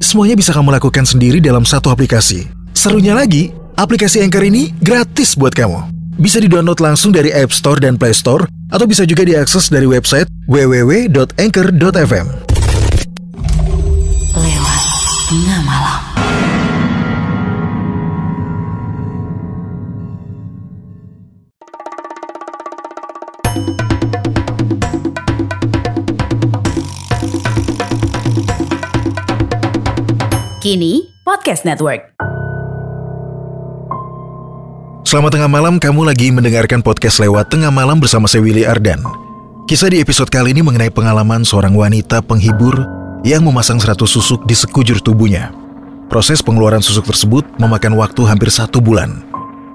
semuanya bisa kamu lakukan sendiri dalam satu aplikasi. Serunya lagi, aplikasi Anchor ini gratis buat kamu. Bisa di-download langsung dari App Store dan Play Store, atau bisa juga diakses dari website www.anchor.fm. Kini Podcast Network. Selamat tengah malam, kamu lagi mendengarkan podcast lewat tengah malam bersama saya Willy Ardan. Kisah di episode kali ini mengenai pengalaman seorang wanita penghibur yang memasang 100 susuk di sekujur tubuhnya. Proses pengeluaran susuk tersebut memakan waktu hampir satu bulan.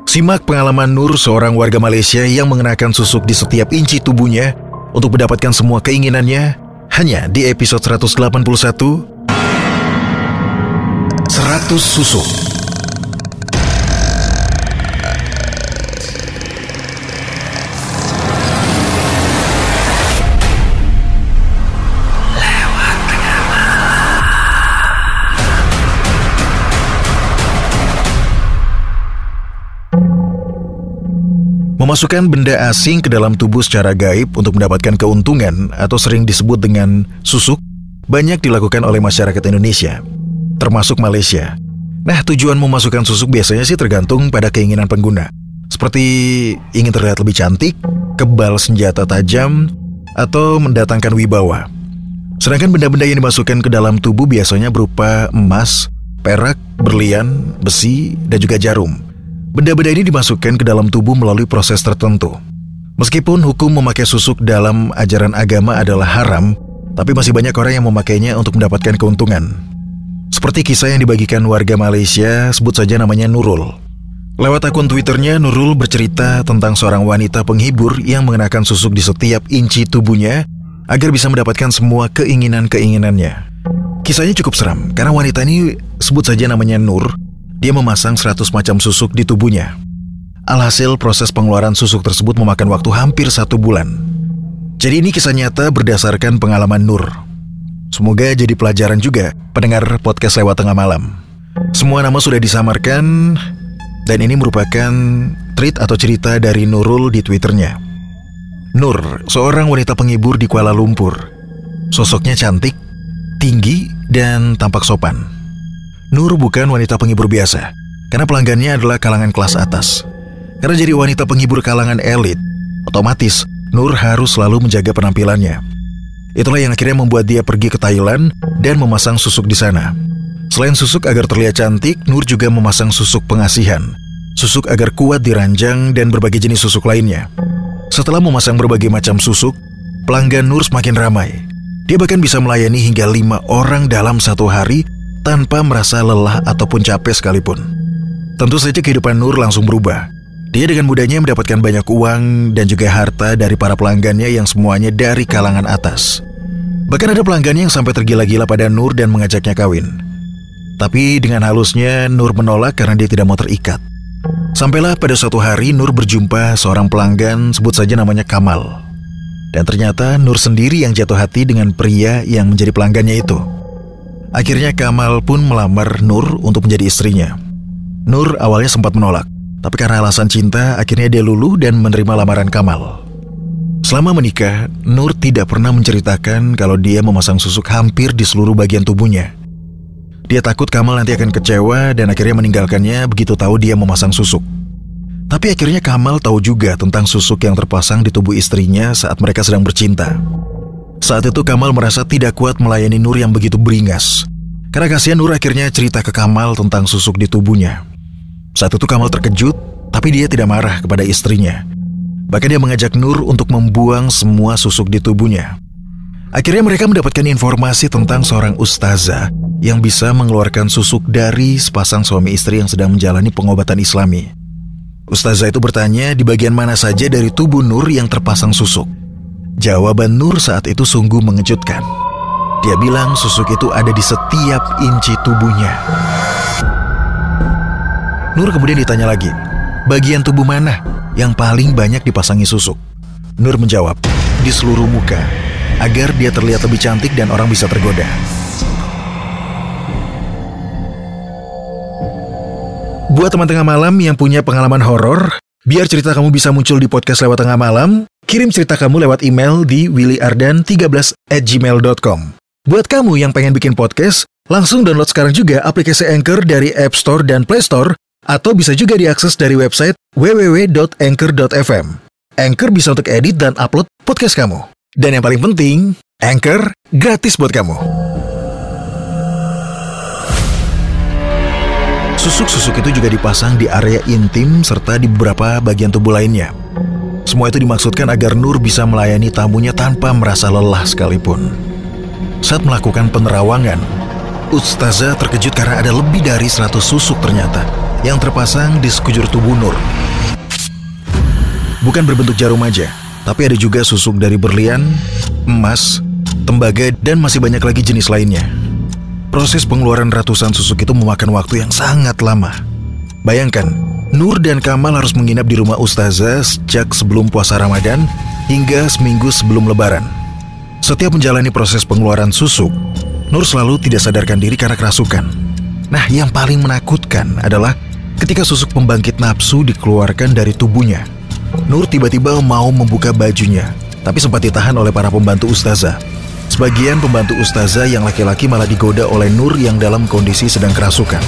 Simak pengalaman Nur, seorang warga Malaysia yang mengenakan susuk di setiap inci tubuhnya untuk mendapatkan semua keinginannya hanya di episode 181 100 susuk. Memasukkan benda asing ke dalam tubuh secara gaib untuk mendapatkan keuntungan atau sering disebut dengan susuk banyak dilakukan oleh masyarakat Indonesia, termasuk Malaysia. Nah, tujuan memasukkan susuk biasanya sih tergantung pada keinginan pengguna. Seperti ingin terlihat lebih cantik, kebal senjata tajam, atau mendatangkan wibawa. Sedangkan benda-benda yang dimasukkan ke dalam tubuh biasanya berupa emas, perak, berlian, besi, dan juga jarum. Benda-benda ini dimasukkan ke dalam tubuh melalui proses tertentu. Meskipun hukum memakai susuk dalam ajaran agama adalah haram, tapi masih banyak orang yang memakainya untuk mendapatkan keuntungan. Seperti kisah yang dibagikan warga Malaysia, sebut saja namanya Nurul. Lewat akun Twitternya, Nurul bercerita tentang seorang wanita penghibur yang mengenakan susuk di setiap inci tubuhnya agar bisa mendapatkan semua keinginan-keinginannya. Kisahnya cukup seram, karena wanita ini sebut saja namanya Nur, dia memasang 100 macam susuk di tubuhnya. Alhasil proses pengeluaran susuk tersebut memakan waktu hampir satu bulan. Jadi ini kisah nyata berdasarkan pengalaman Nur. Semoga jadi pelajaran juga pendengar podcast lewat tengah malam. Semua nama sudah disamarkan dan ini merupakan tweet atau cerita dari Nurul di Twitternya. Nur, seorang wanita penghibur di Kuala Lumpur. Sosoknya cantik, tinggi, dan tampak sopan. Nur bukan wanita penghibur biasa, karena pelanggannya adalah kalangan kelas atas. Karena jadi wanita penghibur kalangan elit, otomatis Nur harus selalu menjaga penampilannya. Itulah yang akhirnya membuat dia pergi ke Thailand dan memasang susuk di sana. Selain susuk agar terlihat cantik, Nur juga memasang susuk pengasihan. Susuk agar kuat di ranjang dan berbagai jenis susuk lainnya. Setelah memasang berbagai macam susuk, pelanggan Nur semakin ramai. Dia bahkan bisa melayani hingga lima orang dalam satu hari tanpa merasa lelah ataupun capek sekalipun. Tentu saja kehidupan Nur langsung berubah. Dia dengan mudahnya mendapatkan banyak uang dan juga harta dari para pelanggannya yang semuanya dari kalangan atas. Bahkan ada pelanggannya yang sampai tergila-gila pada Nur dan mengajaknya kawin. Tapi dengan halusnya Nur menolak karena dia tidak mau terikat. Sampailah pada suatu hari Nur berjumpa seorang pelanggan sebut saja namanya Kamal. Dan ternyata Nur sendiri yang jatuh hati dengan pria yang menjadi pelanggannya itu. Akhirnya Kamal pun melamar Nur untuk menjadi istrinya. Nur awalnya sempat menolak, tapi karena alasan cinta akhirnya dia luluh dan menerima lamaran Kamal. Selama menikah, Nur tidak pernah menceritakan kalau dia memasang susuk hampir di seluruh bagian tubuhnya. Dia takut Kamal nanti akan kecewa dan akhirnya meninggalkannya begitu tahu dia memasang susuk. Tapi akhirnya Kamal tahu juga tentang susuk yang terpasang di tubuh istrinya saat mereka sedang bercinta. Saat itu Kamal merasa tidak kuat melayani Nur yang begitu beringas. Karena kasihan Nur akhirnya cerita ke Kamal tentang susuk di tubuhnya. Saat itu Kamal terkejut, tapi dia tidak marah kepada istrinya. Bahkan dia mengajak Nur untuk membuang semua susuk di tubuhnya. Akhirnya mereka mendapatkan informasi tentang seorang ustazah yang bisa mengeluarkan susuk dari sepasang suami istri yang sedang menjalani pengobatan islami. Ustazah itu bertanya di bagian mana saja dari tubuh Nur yang terpasang susuk. Jawaban Nur saat itu sungguh mengejutkan. Dia bilang susuk itu ada di setiap inci tubuhnya. Nur kemudian ditanya lagi, bagian tubuh mana yang paling banyak dipasangi susuk? Nur menjawab, di seluruh muka, agar dia terlihat lebih cantik dan orang bisa tergoda. Buat teman tengah malam yang punya pengalaman horor, biar cerita kamu bisa muncul di podcast lewat tengah malam, kirim cerita kamu lewat email di willyardan13 at gmail.com. Buat kamu yang pengen bikin podcast, langsung download sekarang juga aplikasi Anchor dari App Store dan Play Store, atau bisa juga diakses dari website www.anchor.fm. Anchor bisa untuk edit dan upload podcast kamu. Dan yang paling penting, Anchor gratis buat kamu. Susuk-susuk itu juga dipasang di area intim serta di beberapa bagian tubuh lainnya. Semua itu dimaksudkan agar Nur bisa melayani tamunya tanpa merasa lelah sekalipun. Saat melakukan penerawangan, Ustazah terkejut karena ada lebih dari 100 susuk ternyata yang terpasang di sekujur tubuh Nur. Bukan berbentuk jarum aja, tapi ada juga susuk dari berlian, emas, tembaga, dan masih banyak lagi jenis lainnya. Proses pengeluaran ratusan susuk itu memakan waktu yang sangat lama. Bayangkan, Nur dan Kamal harus menginap di rumah Ustazah sejak sebelum puasa Ramadan hingga seminggu sebelum Lebaran. Setiap menjalani proses pengeluaran susuk, Nur selalu tidak sadarkan diri karena kerasukan. Nah, yang paling menakutkan adalah ketika susuk pembangkit nafsu dikeluarkan dari tubuhnya. Nur tiba-tiba mau membuka bajunya, tapi sempat ditahan oleh para pembantu Ustazah. Sebagian pembantu ustazah yang laki-laki malah digoda oleh Nur yang dalam kondisi sedang kerasukan.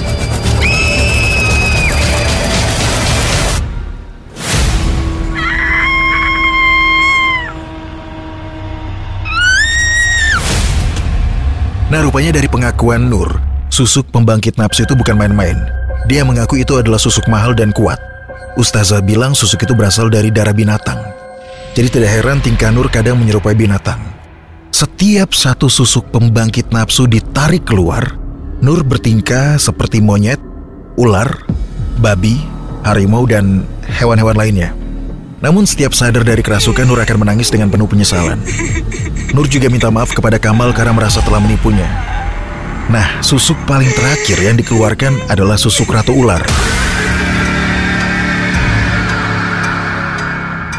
Nah rupanya dari pengakuan Nur, susuk pembangkit nafsu itu bukan main-main. Dia mengaku itu adalah susuk mahal dan kuat. Ustazah bilang susuk itu berasal dari darah binatang. Jadi tidak heran tingkah Nur kadang menyerupai binatang. Setiap satu susuk pembangkit nafsu ditarik keluar, Nur bertingkah seperti monyet, ular, babi, harimau, dan hewan-hewan lainnya. Namun setiap sadar dari kerasukan, Nur akan menangis dengan penuh penyesalan. Nur juga minta maaf kepada Kamal karena merasa telah menipunya. Nah, susuk paling terakhir yang dikeluarkan adalah susuk ratu ular.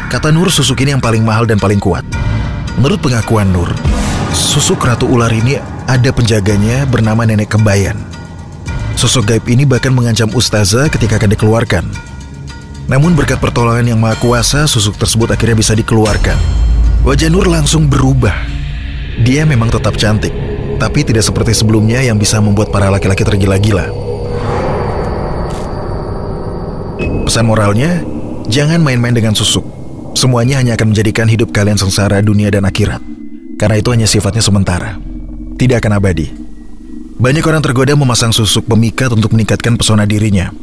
Kata Nur, susuk ini yang paling mahal dan paling kuat. Menurut pengakuan Nur, susuk ratu ular ini ada penjaganya bernama Nenek Kembayan. Sosok gaib ini bahkan mengancam Ustazah ketika akan dikeluarkan. Namun berkat pertolongan yang maha kuasa, susuk tersebut akhirnya bisa dikeluarkan. Wajah Nur langsung berubah. Dia memang tetap cantik, tapi tidak seperti sebelumnya yang bisa membuat para laki-laki tergila-gila. Pesan moralnya, jangan main-main dengan susuk. Semuanya hanya akan menjadikan hidup kalian sengsara dunia dan akhirat. Karena itu hanya sifatnya sementara. Tidak akan abadi. Banyak orang tergoda memasang susuk pemikat untuk meningkatkan pesona dirinya.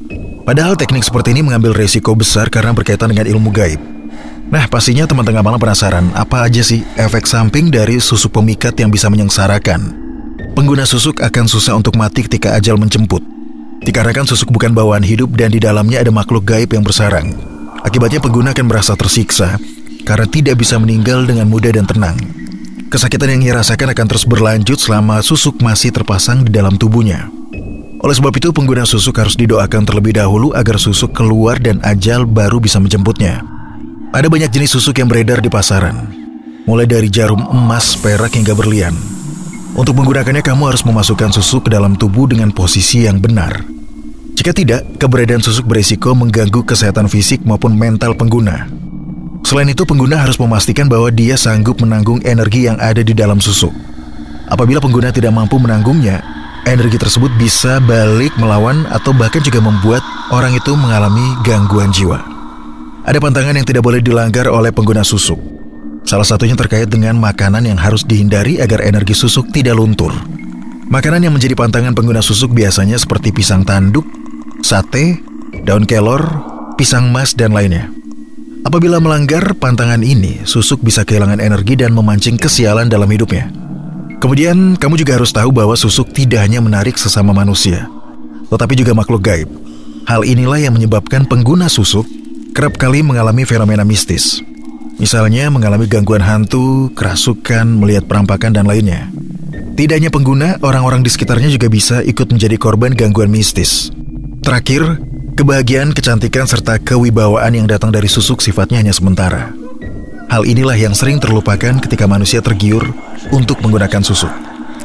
Padahal teknik seperti ini mengambil resiko besar karena berkaitan dengan ilmu gaib. Nah, pastinya teman tengah malam penasaran apa aja sih efek samping dari susuk pemikat yang bisa menyengsarakan. Pengguna susuk akan susah untuk mati ketika ajal menjemput. Dikarenakan susuk bukan bawaan hidup dan di dalamnya ada makhluk gaib yang bersarang. Akibatnya pengguna akan merasa tersiksa karena tidak bisa meninggal dengan mudah dan tenang. Kesakitan yang ia rasakan akan terus berlanjut selama susuk masih terpasang di dalam tubuhnya. Oleh sebab itu, pengguna susuk harus didoakan terlebih dahulu agar susuk keluar dan ajal baru bisa menjemputnya. Ada banyak jenis susuk yang beredar di pasaran, mulai dari jarum emas, perak hingga berlian. Untuk menggunakannya, kamu harus memasukkan susuk ke dalam tubuh dengan posisi yang benar. Jika tidak, keberadaan susuk berisiko mengganggu kesehatan fisik maupun mental pengguna. Selain itu, pengguna harus memastikan bahwa dia sanggup menanggung energi yang ada di dalam susuk. Apabila pengguna tidak mampu menanggungnya, energi tersebut bisa balik melawan atau bahkan juga membuat orang itu mengalami gangguan jiwa. Ada pantangan yang tidak boleh dilanggar oleh pengguna susuk. Salah satunya terkait dengan makanan yang harus dihindari agar energi susuk tidak luntur. Makanan yang menjadi pantangan pengguna susuk biasanya seperti pisang tanduk, sate, daun kelor, pisang emas, dan lainnya. Apabila melanggar pantangan ini, susuk bisa kehilangan energi dan memancing kesialan dalam hidupnya. Kemudian, kamu juga harus tahu bahwa susuk tidak hanya menarik sesama manusia, tetapi juga makhluk gaib. Hal inilah yang menyebabkan pengguna susuk kerap kali mengalami fenomena mistis. Misalnya mengalami gangguan hantu, kerasukan, melihat perampakan, dan lainnya. Tidak hanya pengguna, orang-orang di sekitarnya juga bisa ikut menjadi korban gangguan mistis. Terakhir, kebahagiaan, kecantikan, serta kewibawaan yang datang dari susuk sifatnya hanya sementara. Hal inilah yang sering terlupakan ketika manusia tergiur untuk menggunakan susuk.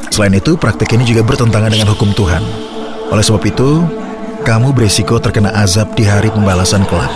Selain itu, praktik ini juga bertentangan dengan hukum Tuhan. Oleh sebab itu, kamu beresiko terkena azab di hari pembalasan kelak.